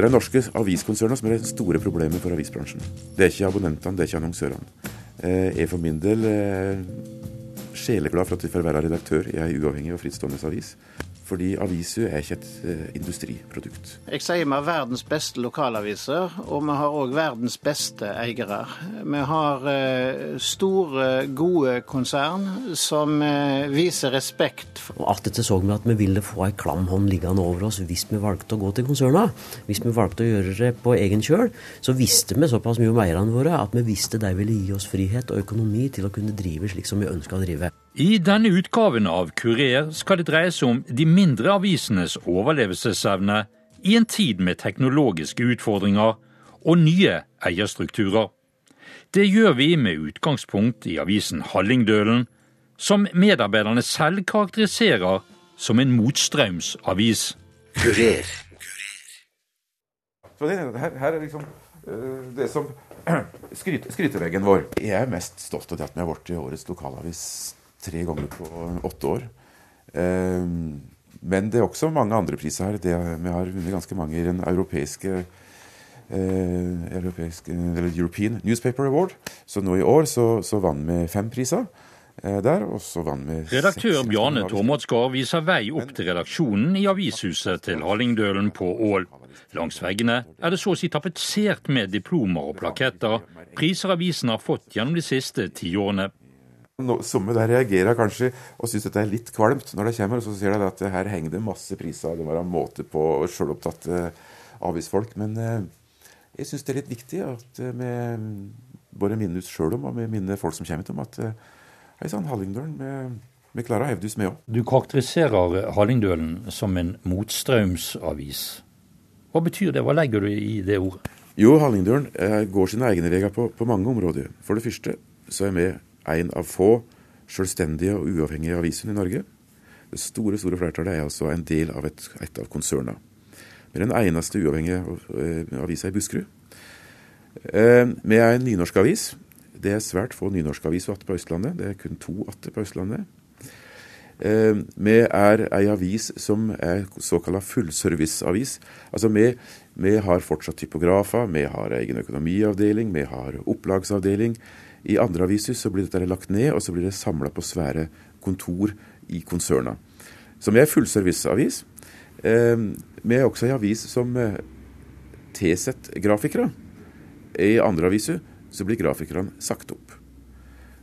Det er norske aviskonsernene som er det store problemet for avisbransjen. Det er ikke abonnentene, det er ikke annonsørene. Jeg er for min del sjeleglad for at vi får være redaktør i ei uavhengig og frittstående avis. Fordi aviser er ikke et eh, industriprodukt. Jeg sier vi har verdens beste lokalaviser, og vi har òg verdens beste eiere. Vi har eh, store, gode konsern som eh, viser respekt. Og Attpåtil så vi at vi ville få ei klam hånd liggende over oss hvis vi valgte å gå til konserna. Hvis vi valgte å gjøre det på egen kjøl, så visste vi såpass mye om eierne våre at vi visste de ville gi oss frihet og økonomi til å kunne drive slik som vi ønska å drive. I denne utgaven av Kurer skal det dreie seg om de mindre avisenes overlevelsesevne i en tid med teknologiske utfordringer og nye eierstrukturer. Det gjør vi med utgangspunkt i avisen Hallingdølen, som medarbeiderne selv karakteriserer som en motstrømsavis. Kurer. Så det, her, her, er liksom uh, det som skryt, skryteveggen vår. Jeg er mest stolt av det at vi har blitt årets lokalavis tre ganger på åtte år. Ehm, men det er også mange andre priser her. Det, vi har vunnet ganske mange i den europeiske eh, europeiske, eller European Newspaper Award. Så nå i år så, så vant vi fem priser. Eh, der, og så vant vi Redaktør Bjarne Tormodsgaard viser vei opp til redaksjonen i avishuset til Hallingdølen på Ål. Langs veggene er det så å si tapetsert med diplomer og plaketter, priser avisen har fått gjennom de siste tiårene. Somme der reagerer kanskje og syns dette er litt kvalmt når det kommer. Og så sier de at her henger det masse priser, det var en måte på sjølopptatte avisfolk. Men eh, jeg syns det er litt viktig at eh, vi både minner oss sjøl om, og vi minner folk som kommer hit om, at eh, hei sann, Hallingdølen, vi, vi klarer å hevde oss, med òg. Du karakteriserer Hallingdølen som en motstrømsavis. Hva betyr det, hva legger du i det ordet? Jo, Hallingdølen går sine egne veier på, på mange områder. For det første så er vi en av få selvstendige og uavhengige aviser i Norge. Det store store flertallet er altså en del av et, et av konsernene. Vi er den eneste uavhengige uh, avisa i Buskerud. Uh, vi er en nynorskavis. Det er svært få nynorskaviser igjen på Østlandet. Det er kun to igjen på Østlandet. Uh, vi er ei avis som er såkalla fullserviceavis. Altså vi, vi har fortsatt typografer, vi har egen økonomiavdeling, vi har opplagsavdeling. I andre aviser så blir dette lagt ned, og så blir det samla på svære kontor i konserna. Vi er fullserviceavis. Eh, er også en avis som eh, tilsetter grafikere. I andre aviser så blir grafikerne sagt opp.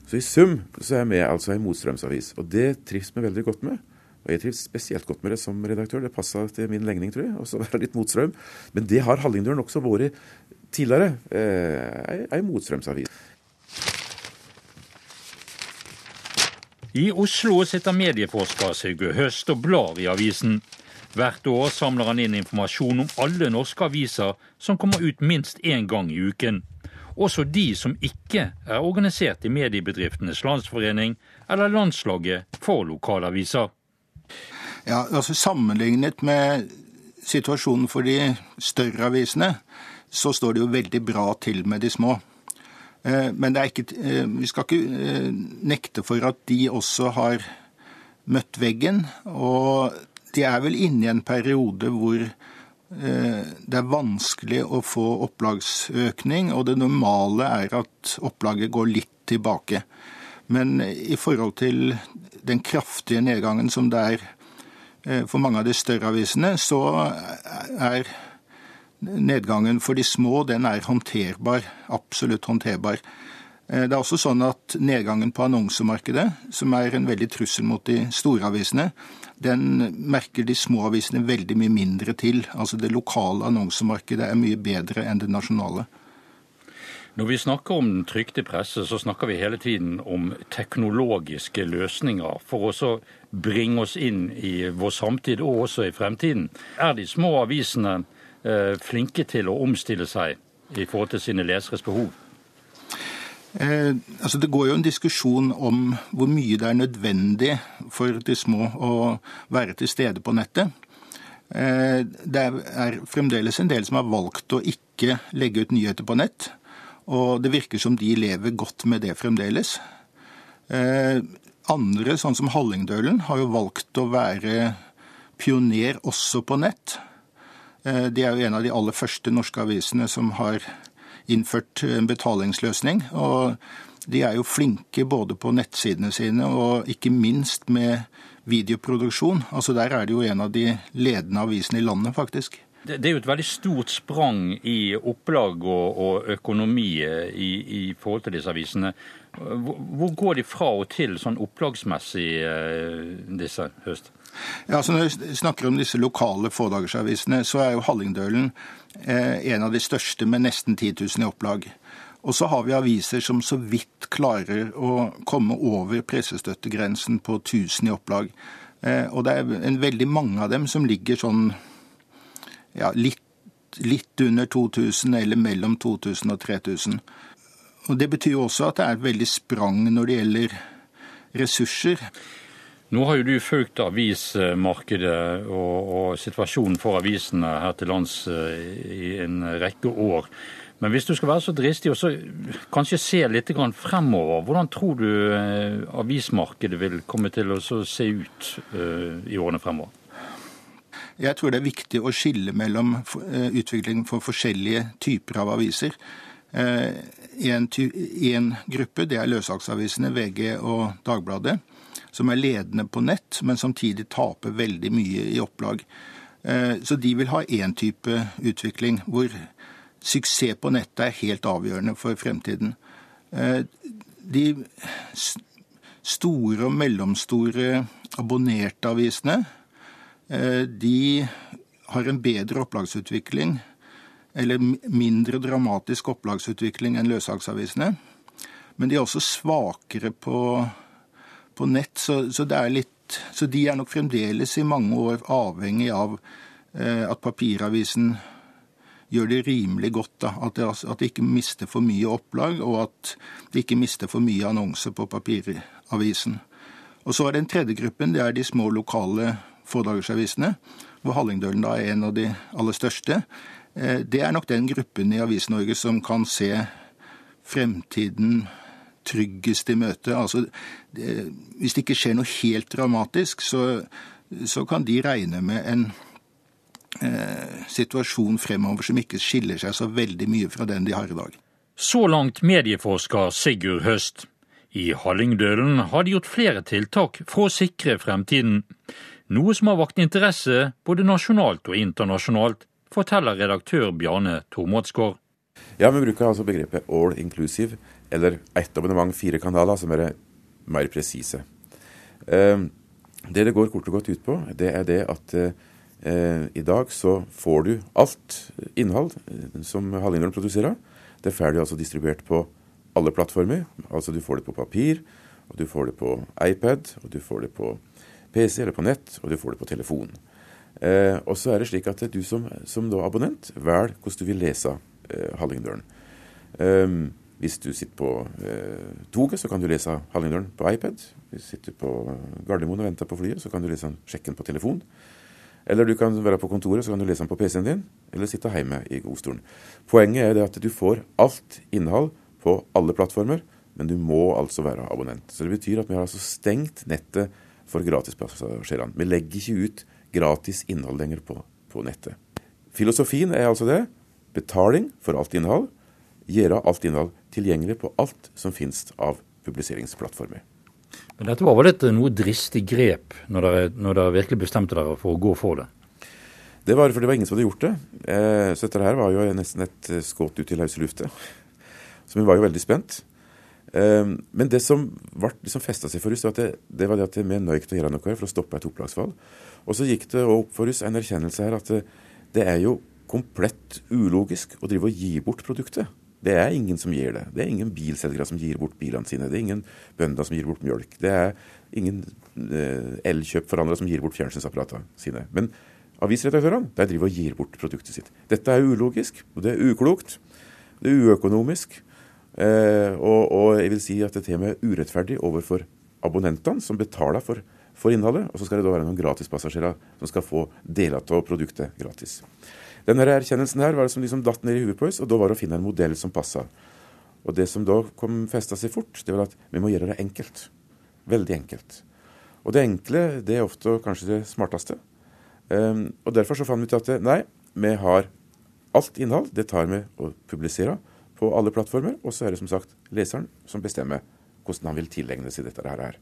Så i sum så er vi altså en motstrømsavis, og det trives vi veldig godt med. Og jeg trives spesielt godt med det som redaktør. Det passa til min legning, tror jeg, også være litt motstrøm. Men det har Hallingdølen også vært tidligere. Eh, motstrømsavis. I Oslo sitter medieforsker Sigurd Høst og blar i avisen. Hvert år samler han inn informasjon om alle norske aviser som kommer ut minst én gang i uken. Også de som ikke er organisert i Mediebedriftenes Landsforening eller Landslaget for lokalaviser. Ja, altså Sammenlignet med situasjonen for de større avisene, så står det jo veldig bra til med de små. Eh, men ikke, eh, vi skal ikke eh, nekte for at de også har møtt veggen. Og de er vel inne i en periode hvor det er vanskelig å få opplagsøkning, og det normale er at opplaget går litt tilbake. Men i forhold til den kraftige nedgangen som det er for mange av de større avisene, så er nedgangen for de små den er håndterbar. Absolutt håndterbar. Eh, det er også sånn at Nedgangen på annonsemarkedet, som er en veldig trussel mot de store avisene, den merker de små avisene veldig mye mindre til. Altså Det lokale annonsemarkedet er mye bedre enn det nasjonale. Når vi snakker om den trykte presse, så snakker vi hele tiden om teknologiske løsninger for å bringe oss inn i vår samtid og også i fremtiden. Er de små avisene flinke til å omstille seg i forhold til sine leseres behov? Eh, altså det går jo en diskusjon om hvor mye det er nødvendig for de små å være til stede på nettet. Eh, det er fremdeles en del som har valgt å ikke legge ut nyheter på nett. Og det virker som de lever godt med det fremdeles. Eh, andre, sånn som Hallingdølen, har jo valgt å være pioner også på nett. De er jo en av de aller første norske avisene som har innført en betalingsløsning. Og de er jo flinke både på nettsidene sine og ikke minst med videoproduksjon. Altså Der er det jo en av de ledende avisene i landet, faktisk. Det, er jo et veldig stort sprang i opplag og, og økonomi i, i, forhold til disse avisene. Hvor, går de fra og til sånn opplagsmessig, eh, disse høst? Ja, så Når vi snakker om disse lokale fådagersavisene, så er jo Hallingdølen eh, en av de største med nesten 10 000 i opplag. Og så har vi aviser som så vidt klarer å komme over pressestøttegrensen på 1000 i opplag. Eh, og det er en veldig mange av dem som ligger sånn ja, litt, litt under 2000 eller mellom 2000 og 3000. Og Det betyr jo også at det er et veldig sprang når det gjelder ressurser. Nå har jo du fulgt avismarkedet og, og situasjonen for avisene her til lands eh, i en rekke år. Men hvis du skal være så dristig og så kanskje se litt fremover, hvordan tror du eh, avismarkedet vil komme til å se ut eh, i årene fremover? Jeg tror det er viktig å skille mellom utviklingen utvikling for forskjellige typer av aviser. En, gruppe det er løssaksavisene VG og Dagbladet, som er ledende på nett, men samtidig taper veldig mye i opplag. Så de vil ha én type utvikling, hvor suksess på nettet er helt avgjørende for fremtiden. Eh, de store og mellomstore abonnerte avisene eh, de har en bedre opplagsutvikling, eller mindre dramatisk opplagsutvikling enn løssalgsavisene. Men de er også svakere på, på nett, så, så, litt, så, de er nok fremdeles i mange år avhengig av eh, at papiravisen gjør det rimelig godt. Da. At, det, at de ikke mister for mye opplag, og at de ikke mister for mye annonser på papiravisen. Og Så er den tredje gruppen, det er de små lokale fordagersavisene, hvor Hallingdølen da er en av de aller største. Eh, det er nok den gruppen i Avis-Norge som kan se fremtiden tryggest i møte. Altså, hvis det ikke skjer noe helt dramatisk, så, så kan de regne med en eh, situasjon fremover som ikke skiller seg så veldig mye fra den de har i dag. Så langt medieforsker Sigurd Høst. I Hallingdølen har de gjort flere tiltak for å sikre fremtiden. Noe som har vakt interesse både nasjonalt og internasjonalt, forteller redaktør Bjarne Tormodsgaard. Ja, vi bruker altså begrepet all inclusive, eller ett abonnement, fire kanaler, som er mer presise. Eh, det det går kort og godt ut på, det er det at eh, I dag så får du alt innhold eh, som Hallingdølen produserer. Det er ferdig altså distribuert på alle plattformer. Altså du får det på papir, og du får det på iPad, og du får det på PC eller på nett, og du får det på telefon. Eh, og så er det slik at du som, som abonnent velger hvordan du vil lese eh, Hallingdølen. Eh, hvis du sitter på eh, toget, så kan du lese Hallingdølen på iPad. Hvis du sitter på Gardermoen og venter på flyet, så kan du lese sjekken på telefon. Eller du kan være på kontoret, så kan du lese den på PC-en din, eller sitte hjemme i godstolen. Poenget er det at du får alt innhold på alle plattformer, men du må altså være abonnent. Så det betyr at vi har altså stengt nettet for gratispassasjerene. Vi legger ikke ut gratis innhold lenger på, på nettet. Filosofien er altså det. Betaling for alt innhold. Gjøre alt innhold tilgjengelig på alt som finnes av publiseringsplattformer. Men dette var vel et noe dristig grep når dere, når dere virkelig bestemte dere for å gå for det? Det var for det var ingen som hadde gjort det. Eh, så dette her var jo nesten et eh, skudd ut i løse lufta. Så vi var jo veldig spent. Eh, men det som ble liksom festa seg for oss, det, det var det at vi nødt til å gjøre noe for å stoppe et opplagsfall. Og så gikk det opp for oss en erkjennelse her at det, det er jo komplett ulogisk å drive og gi bort produktet. Det er ingen som gir det. Det er ingen bilselgere som gir bort bilene sine. Det er ingen bønder som gir bort mjølk. Det er ingen eh, elkjøpforhandlere som gir bort fjernsynsapparatene sine. Men avisredaktørene de driver og gir bort produktet sitt. Dette er ulogisk, og det er uklokt. Det er uøkonomisk. Eh, og, og, jeg vil si at til er urettferdig overfor abonnentene, som betaler for, for innholdet. Og så skal det da være noen gratispassasjerer som skal få deler av produktet gratis. Denne erkjennelsen her var det som liksom datt ned i huet på oss, og da var det å finne en modell som passa. Og det som da kom festa seg fort, det var at vi må gjøre det enkelt. Veldig enkelt. Og det enkle det er ofte kanskje det smarteste. Um, og derfor så fant vi ut at nei, vi har alt innhold. Det tar vi og publiserer på alle plattformer. Og så er det som sagt leseren som bestemmer hvordan han vil tilegne seg dette her.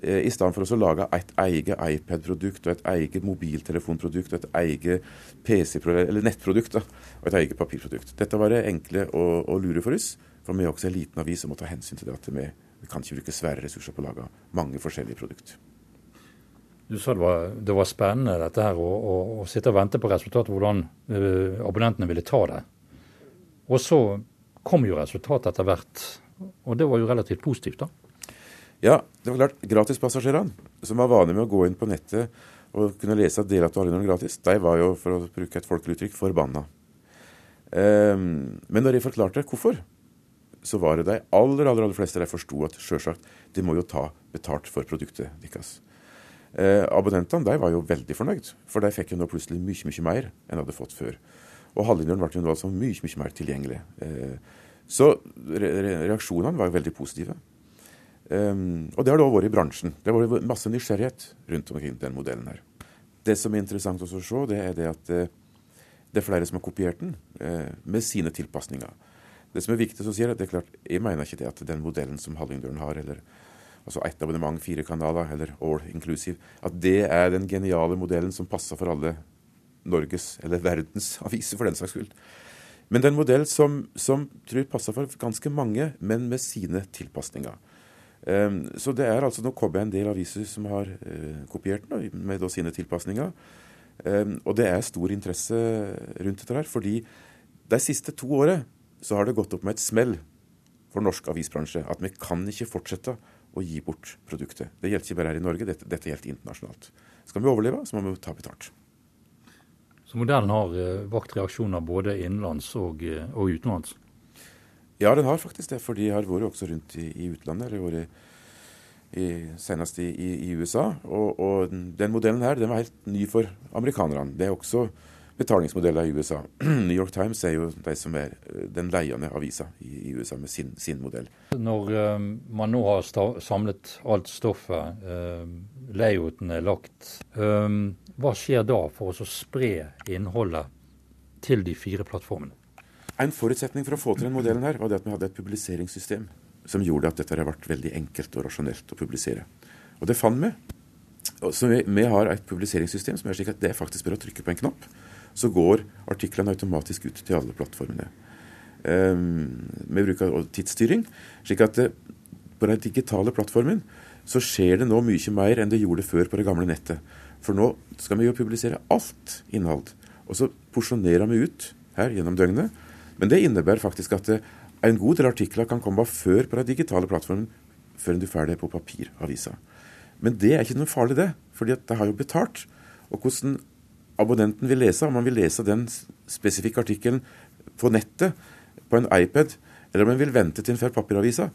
Eh, I stedet for å lage et eget iPad-produkt og et eget mobiltelefonprodukt og et eget PC eller nettprodukt da, og et eget papirprodukt. Dette var det enkle å, å lure for oss, for vi er også en liten avis som må ta hensyn til det at vi, vi kan ikke bruke svære ressurser på å lage mange forskjellige produkter. Du sa det var, det var spennende dette her, å, sitte og vente på resultatet, hvordan uh, abonnentene ville ta det. Og så kom jo resultatet etter hvert, og det var jo relativt positivt, da. Ja, det var klart. Gratispassasjerene, som var vane med å gå inn på nettet og kunne lese deler av Allinor gratis, de var jo, for å bruke et folkelig uttrykk, forbanna. Um, men når jeg forklarte hvorfor, så var det de aller aller, aller fleste de forsto at sjølsagt, de må jo ta betalt for produktet deres. Eh, abonnentene de var jo veldig fornøyd, for de fikk jo nå plutselig mye mye mer enn de hadde fått før. Og halvlinjen ble altså mye mye mer tilgjengelig. Eh, så re reaksjonene var veldig positive. Um, og det har òg vært i bransjen. Det har vært masse nysgjerrighet rundt omkring den modellen her. Det som er interessant å se, det er det at uh, det er flere som har kopiert den med sine tilpasninger. Det som er viktig å si, er at det er klart, jeg mener ikke det at den modellen som Hallingdølen har, eller altså ett abonnement, fire kanaler, eller all inclusive, at det er den geniale modellen som passer for alle Norges, eller verdens aviser, for den saks skyld. Men det er en modell som, som tror passer for ganske mange, men med sine tilpasninger. Um, så det er altså Nå kommer jeg en del aviser som har uh, kopiert den, med da sine tilpasninger. Um, og det er stor interesse rundt dette her, fordi de siste to årene så har det gått opp med et smell for norsk avisbransje at vi kan ikke fortsette å gi bort produktet. Det gjelder ikke bare her i Norge, dette, dette gjelder internasjonalt. Skal vi overleve, så må vi ta betalt. Så modellen har uh, vakt reaksjoner både innenlands og, uh, og utenlands? Ja, den har faktisk det. For de har vært også rundt i, i utlandet. eller vært i, senest i, i, USA. Og, og, den modellen her den var helt ny for amerikanerne. Det er også betalingsmodeller i USA. New York Times er jo de som er eh, den leiende avisa i, USA med sin, sin modell. Når uh, man nå har samlet alt stoffet, uh, layouten er lagt, um, hva skjer da for å spre innholdet til de fire plattformene? En forutsetning for å få til den modellen her, var det at vi hadde et publiseringssystem som gjorde at dette har vært veldig enkelt og rasjonelt å publisere. Og det fant vi. Så vi, vi har et publiseringssystem som er slik at det faktisk bare å trykke på en knapp, så går artiklene automatisk ut til alle plattformene. Um, vi bruker tidsstyring, slik at det, på den digitale plattformen så skjer det nå mye mer enn det gjorde før på det gamle nettet. For nå skal vi jo publisere alt innhold. Og så porsjonerer vi ut her gjennom døgnet. Men det innebærer faktisk at eh, en god del artikler kan komme før på den digitale plattformen, før du får det på papiravisa. Men det er ikke noe farlig, det. fordi det har jo betalt. Og hvordan abonnenten vil lese, om han vil lese den spesifikke artikkelen på nettet, på en iPad, eller om han vil vente til en får papiravisa,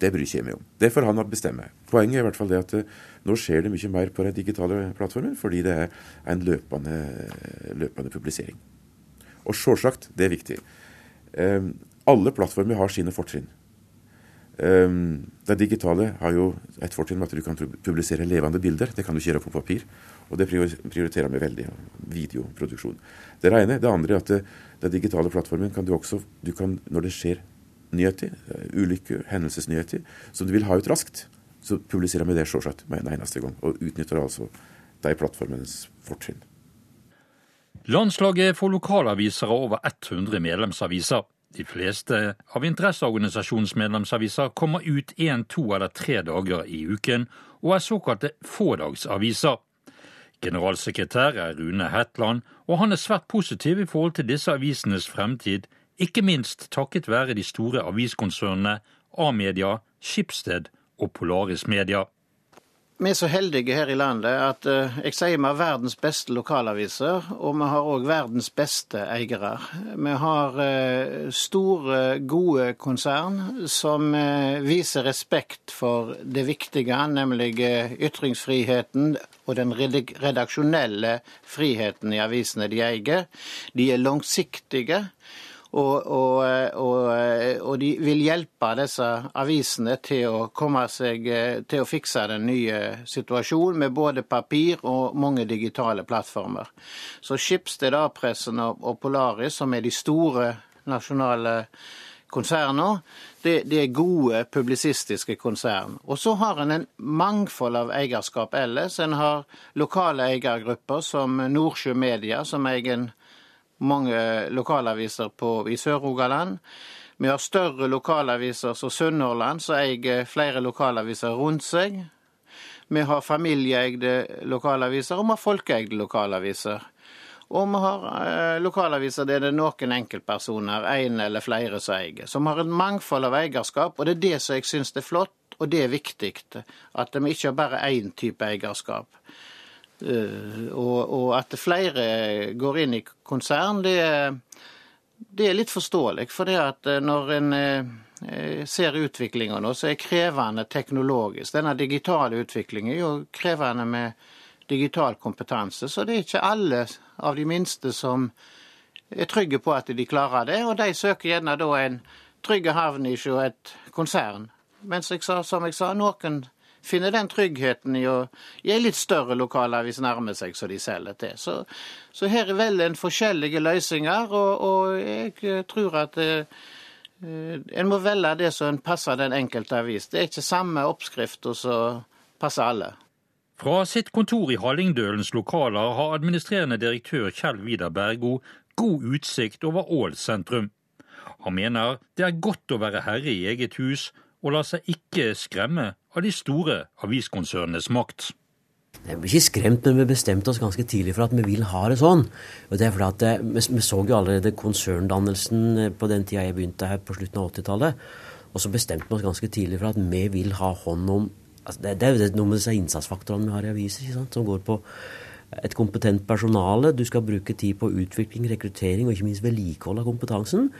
det bryr ikke jeg meg om. Det får han bestemme. Poenget er i hvert fall det at eh, nå skjer det mye mer på den digitale plattformen, fordi det er en løpende, løpende publisering. Og sjølsagt, det er viktig. Um, alle plattformer har sine fortrinn. Um, det digitale har jo et fortrinn med at du kan publisere levende bilder. Det kan du ikke gjøre på papir. Og det prioriterer vi veldig. Videoproduksjon. Det ene. Det andre er at det, det digitale plattformen kan du også du kan, Når det skjer nyheter, eh, ulykker, hendelsesnyheter, som du vil ha ut raskt, så publiserer vi det selvsagt med en eneste gang. Og utnytter altså de plattformenes fortrinn. Landslaget for lokalaviser har over 100 medlemsaviser. De fleste av interesseorganisasjonens medlemsaviser kommer ut én, to eller tre dager i uken, og er såkalte fådagsaviser. Generalsekretær er Rune Hetland, og han er svært positiv i forhold til disse avisenes fremtid, ikke minst takket være de store aviskonsernene A-media, Skipsted og Polaris Media. Vi er så heldige her i landet at uh, jeg sier vi har verdens beste lokalaviser, og vi har òg verdens beste eiere. Vi har uh, store, gode konsern som uh, viser respekt for det viktige, nemlig ytringsfriheten og den redaksjonelle friheten i avisene de eier. De er langsiktige. Og, og, og, og, de vil hjelpe disse avisene til å komme seg til å fikse den nye situasjonen med både papir og mange digitale plattformer. Så Schibsted, A-pressen og Polaris, som er de store nasjonale konsernene, det, det, er gode publisistiske konsern. Og så har en en mangfold av eierskap ellers. En har lokale eiergrupper som Nordsjø Media, som eier mange lokalaviser på, i Sør-Rogaland. Vi har større lokalaviser som Sunnhordland, som eier flere lokalaviser rundt seg. Vi har familieeide lokalaviser, og vi har folkeeide lokalaviser. Og vi har eh, lokalaviser der det er noen enkeltpersoner, én en eller flere, som eier. Som har et mangfold av eierskap, og det er det som jeg syns er flott, og det er viktig. At vi ikke har bare én type eierskap. Uh, og, og, at flere går inn i konsern, det, det er litt forståelig. For det at eh, når en uh, ser utviklinga nå, så er krevende teknologisk. Denne digitale utviklingen er jo krevende med digital kompetanse. Så det er ikke alle av de minste som er trygge på at de klarer det. Og de søker gjerne da en trygg havn hos et konsern. Mens jeg sa, som jeg sa, noen finner den tryggheten i å i en litt større lokalavis nærme seg som de selger til. Så, så her er vel en forskjellige løsninger, og, og jeg tror at eh, en må velge det som passer den enkelte avis. Det er ikke samme oppskrift som passer alle. Fra sitt kontor i Hallingdølens lokaler har administrerende direktør Kjell Vidar Bergo god utsikt over Ål sentrum. Han mener det er godt å være herre i eget hus og la seg ikke skremme av de store aviskonsernenes makt. Vi ble ikke skremt, men vi bestemte oss ganske tidlig for at vi vil ha det sånn. Og det er fordi at det, Vi, vi så jo allerede konserndannelsen eh, på den tida jeg begynte her på slutten av 80-tallet. Og så bestemte vi oss ganske tidlig for at vi vil ha hånd om altså det, det, er noe med disse innsatsfaktorene vi har i aviser, som går på et kompetent personale. Du skal bruke tid på utvikling, rekruttering og ikke minst vedlikehold av kompetansen.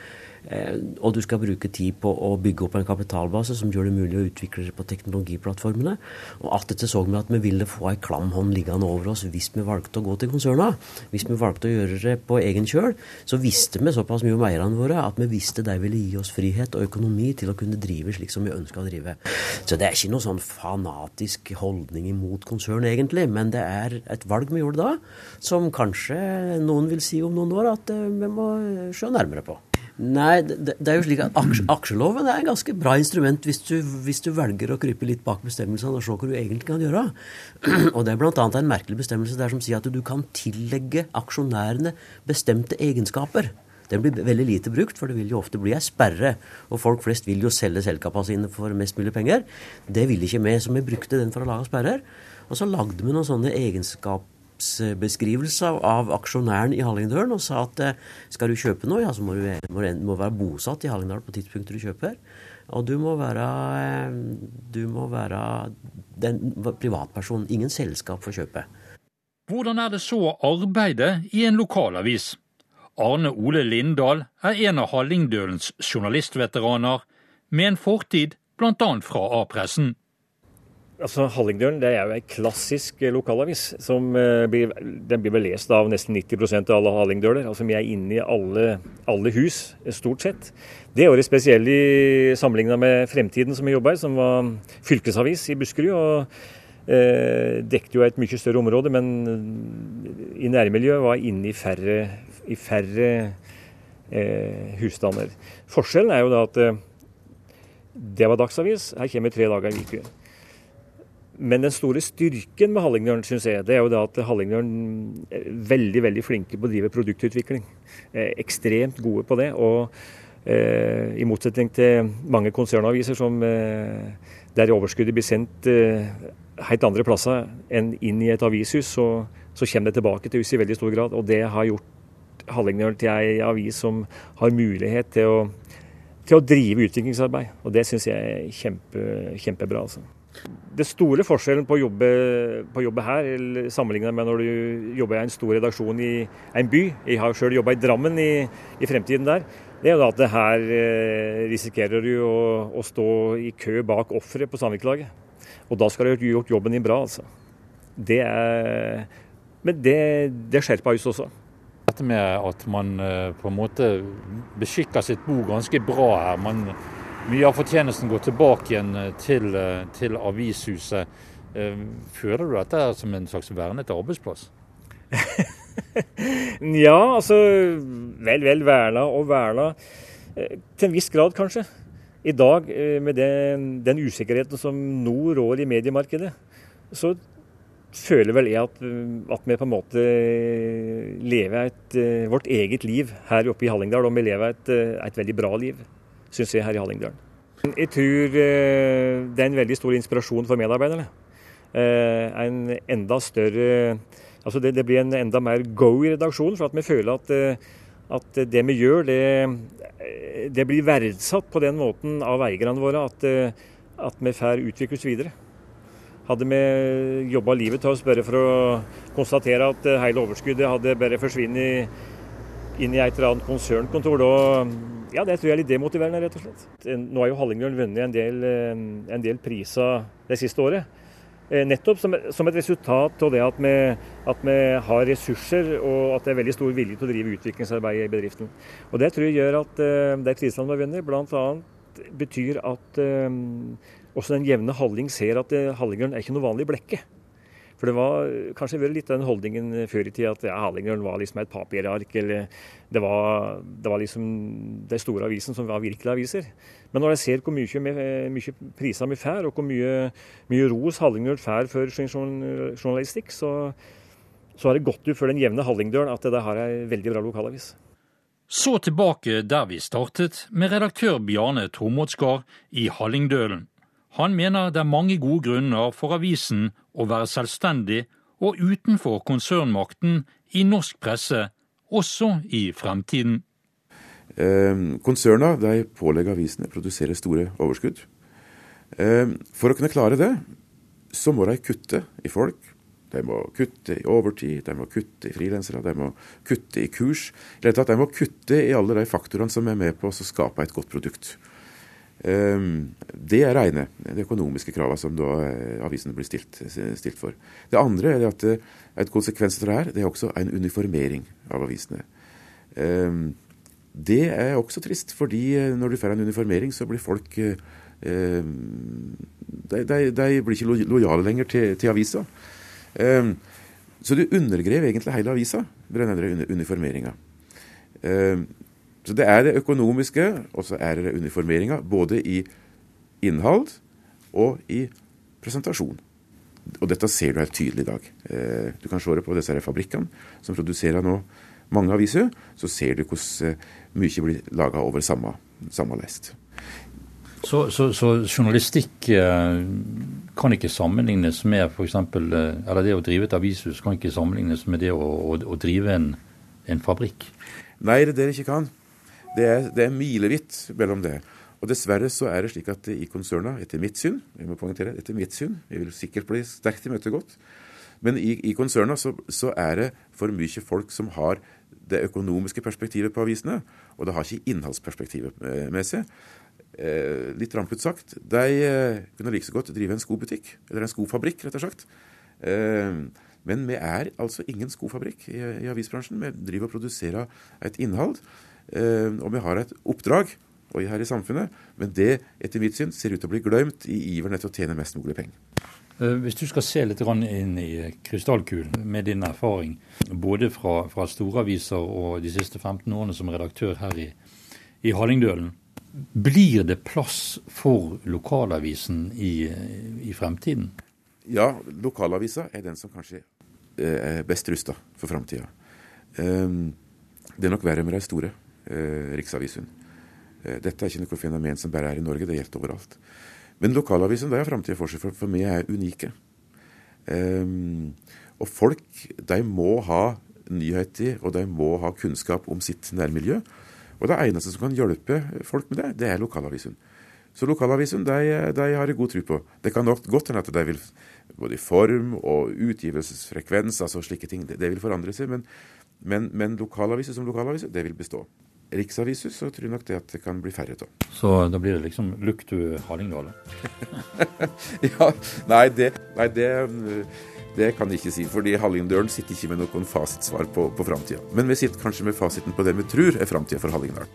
Eh, og du skal bruke tid på å bygge opp en kapitalbase som gjør det mulig å utvikle det på teknologiplattformene. Og alt dette så vi at vi ville få ei klam hånd liggende over oss hvis vi valgte å gå til konserna. Hvis vi valgte å gjøre det på egen kjøl, så visste vi såpass mye om eierne våre at vi visste de ville gi oss frihet og økonomi til å kunne drive slik som vi ønska å drive. Så det er ikke noe sånn fanatisk holdning imot konsern, egentlig, men det er et valg vi gjorde da, som kanskje noen vil si om noen år at eh, vi må se nærmere på. Nei, det, det, er jo slik at aksjeloven er en ganske bra instrument hvis du, hvis du velger å krype litt bak bestemmelsene og se hva du egentlig kan gjøre. Og det er bl.a. en merkelig bestemmelse der som sier at du kan tillegge aksjonærene bestemte egenskaper. Den blir veldig lite brukt, for det vil jo ofte bli ei sperre. Og folk flest vil jo selge selskapene sine for mest mulig penger. Det ville ikke vi, så vi brukte den for å lage sperrer. Og så lagde vi noen sånne egenskaper selskapsbeskrivelse av aksjonæren i Hallingdølen og sa at eh, skal du kjøpe noe, ja, så må du, må, være bosatt i Hallingdal på tidspunktet du kjøper. Og du må være, eh, du må være den privatperson. Ingen selskap for kjøpe. Hvordan er det så å arbeide i en lokalavis? Arne Ole Lindahl er en av Hallingdølens journalistveteraner, med en fortid bl.a. fra A-pressen. Altså, Hallingdølen det er jo en klassisk eh, lokalavis. som uh, blir, Den blir vel lest av nesten 90% av alle hallingdøler. Altså, Vi er inne i alle, alle, hus, eh, stort sett. Det året spesielt sammenligna med Fremtiden, som vi jobba i, som var fylkesavis i Buskerud. og uh, Dekket jo et mye større område, men i nærmiljøet var inne i færre, i færre uh, husstander. Forskjellen er jo da at det var dagsavis. Her kommer tre dager i uka. Men den store styrken med Hallingdølen synes jeg, det er jo da at Hallingdølen er veldig veldig flinke på å drive produktutvikling. Er ekstremt gode på det. Og eh, i motsetning til mange konsernaviser som, eh, der overskuddet blir sendt eh, helt andre plasser enn inn i et avishus, så, så, kommer det tilbake til huset i veldig stor grad. Og det har gjort Hallingdølen til ei avis som har mulighet til å, til å drive utviklingsarbeid. Og det syns jeg er kjempe, kjempebra. altså. Det store forskjellen på å jobbe, på å jobbe her sammenlignet med når du jobber i en stor redaksjon i en by, jeg har sjøl jobba i Drammen i, i, fremtiden der, det er jo da at her eh, risikerer du å, å, stå i kø bak offeret på samvirkelaget. Og da skal du ha gjort jobben din bra, altså. Det er Men det, det skjerper oss også. Dette med at man eh, på en måte beskikker sitt bo ganske bra her. Man, mye av fortjenesten går tilbake igjen eh, til, eh, til avishuset. Føler du dette som en slags vernet arbeidsplass? ja, altså Vel, vel verna og verna. Til en viss grad, kanskje. I dag, med den, den usikkerheten som nå rår i mediemarkedet, så føler vel jeg at, at, vi på en måte lever et, eh, vårt eget liv her oppe i Hallingdal. Og vi lever et, eh, et veldig bra liv, syns jeg, her i Hallingdølen. Jeg tror eh, det er en veldig stor inspirasjon for medarbeiderne. En enda større Altså det, det blir en enda mer go i redaksjonen, for at vi føler at, at det vi gjør, det, det, blir verdsatt på den måten av eierne våre at, at vi får utvikles videre. Hadde vi jobba livet av oss bare for å konstatere at eh, hele overskuddet hadde bare forsvunnet inn i et eller annet konsernkontor, da ja, det tror jeg er litt demotiverende, rett og slett. Nå har jo Hallingdølen vunnet en del, eh, en del priser det siste året. Eh, nettopp som, som, et resultat av det at vi, at vi, har ressurser og at det er veldig stor vilje til å drive utviklingsarbeid i bedriften. Og Det tror jeg gjør at de prisene vi vunnet, bl.a. betyr at også den jevne halling ser at eh, hallingørn er ikke noe vanlig blekke. For det var kanskje litt den holdningen før i tida at ja, var liksom et papirark, eller det var, det var liksom de store avisene som var virkelige aviser. Men når jeg ser hvor mye, mye priser vi får, og hvor mye, mye ros Hallingdølen får for sin journalistikk, så, så har det gått ut for den jevne hallingdølen at det her er veldig bra lokalavis. Så tilbake der vi startet, med redaktør Bjarne Tormodsgard i Hallingdølen. Han mener det er mange gode grunner for avisen å være selvstendig og utenfor konsernmakten i norsk presse, også i fremtiden. Eh, konserna pålegger avisene å produsere store overskudd. Eh, for å kunne klare det, så må de kutte i folk. De må kutte i overtid, de må kutte i frilansere, de må kutte i kurs. I De må kutte i alle de faktorene som er med på å skape et godt produkt. Ehm, det er reine, de økonomiske kravene som da eh, avisene blir stilt, stilt, for. Det andre er at eh, et konsekvens av det her, det er også en uniformering av avisene. Ehm, det er også trist, fordi eh, når du får en uniformering, så blir folk ehm, de, de, de blir ikke lojale lenger til, til avisa. Så du undergrev egentlig hele avisa med denne uniformeringa. Så det er det økonomiske, og så er det uniformeringa, både i innhold og i presentasjon. Og dette ser du helt tydelig i dag. Eh, du kan se det på disse fabrikkene som produserer nå mange aviser. Så ser du hvordan eh, mye blir laga over samme, samme lest. Så, så, så, journalistikk eh, kan ikke sammenlignes med f.eks. Eller det å drive et avishus kan ikke sammenlignes med det å, å, å drive en, en fabrikk? Nei, det er det det ikke kan. Det er, det er milevidt mellom det. Og dessverre så er det slik at i konserna, etter mitt syn, Vi må poengtere, etter mitt syn, vi vil sikkert bli sterkt imøtegått, men i, i konserna så, så, er det for mye folk som har det økonomiske perspektivet på avisene, og det har ikke innholdsperspektivet med seg. Eh, litt rampet sagt, de eh, kunne like så godt drive en skobutikk, eller en skofabrikk, rett og slett. Eh, men vi er altså ingen skofabrikk i, i avisbransjen. Vi driver og produserer et innhold Eh, jeg vi har et oppdrag og her i samfunnet, men det etter mitt syn ser ut til å bli glemt i iveren etter å tjene mest mulig penger. Eh, hvis du skal se litt inn i krystallkulen med din erfaring, både fra, fra storaviser og de siste 15 årene som redaktør her i, i Hallingdølen, blir det plass for lokalavisen i, i fremtiden? Ja, lokalavisa er den som kanskje eh, er best rusta for framtida. Det er nok verre med de store Riksavisen. Eh, dette er ikke noe fenomen som bare er i Norge, det gjelder overalt. Men lokalavisen har framtida for seg, for, for meg er unike. Um, og folk de må ha nyheter, og de må ha kunnskap om sitt nærmiljø. Og det eneste som kan hjelpe folk med det, det er lokalavisen. Så lokalavisen de, de har jeg god tro på. Det kan nok godt hende at de vil både i form og utgivelsesfrekvens, altså slike ting, det, det vil forandre seg. Men, men, men lokalaviser som lokalaviser, det vil bestå riksaviser, så tror jeg nok det at det kan bli færre av. Så da blir det liksom Luktu Hallingdal? ja, nei, det, nei det, Det kan jeg ikke si, fordi Hallingdølen sitter ikke med noen fasitsvar på, på framtida. Men vi sitter kanskje med fasiten på det vi tror er framtida for Hallingdal.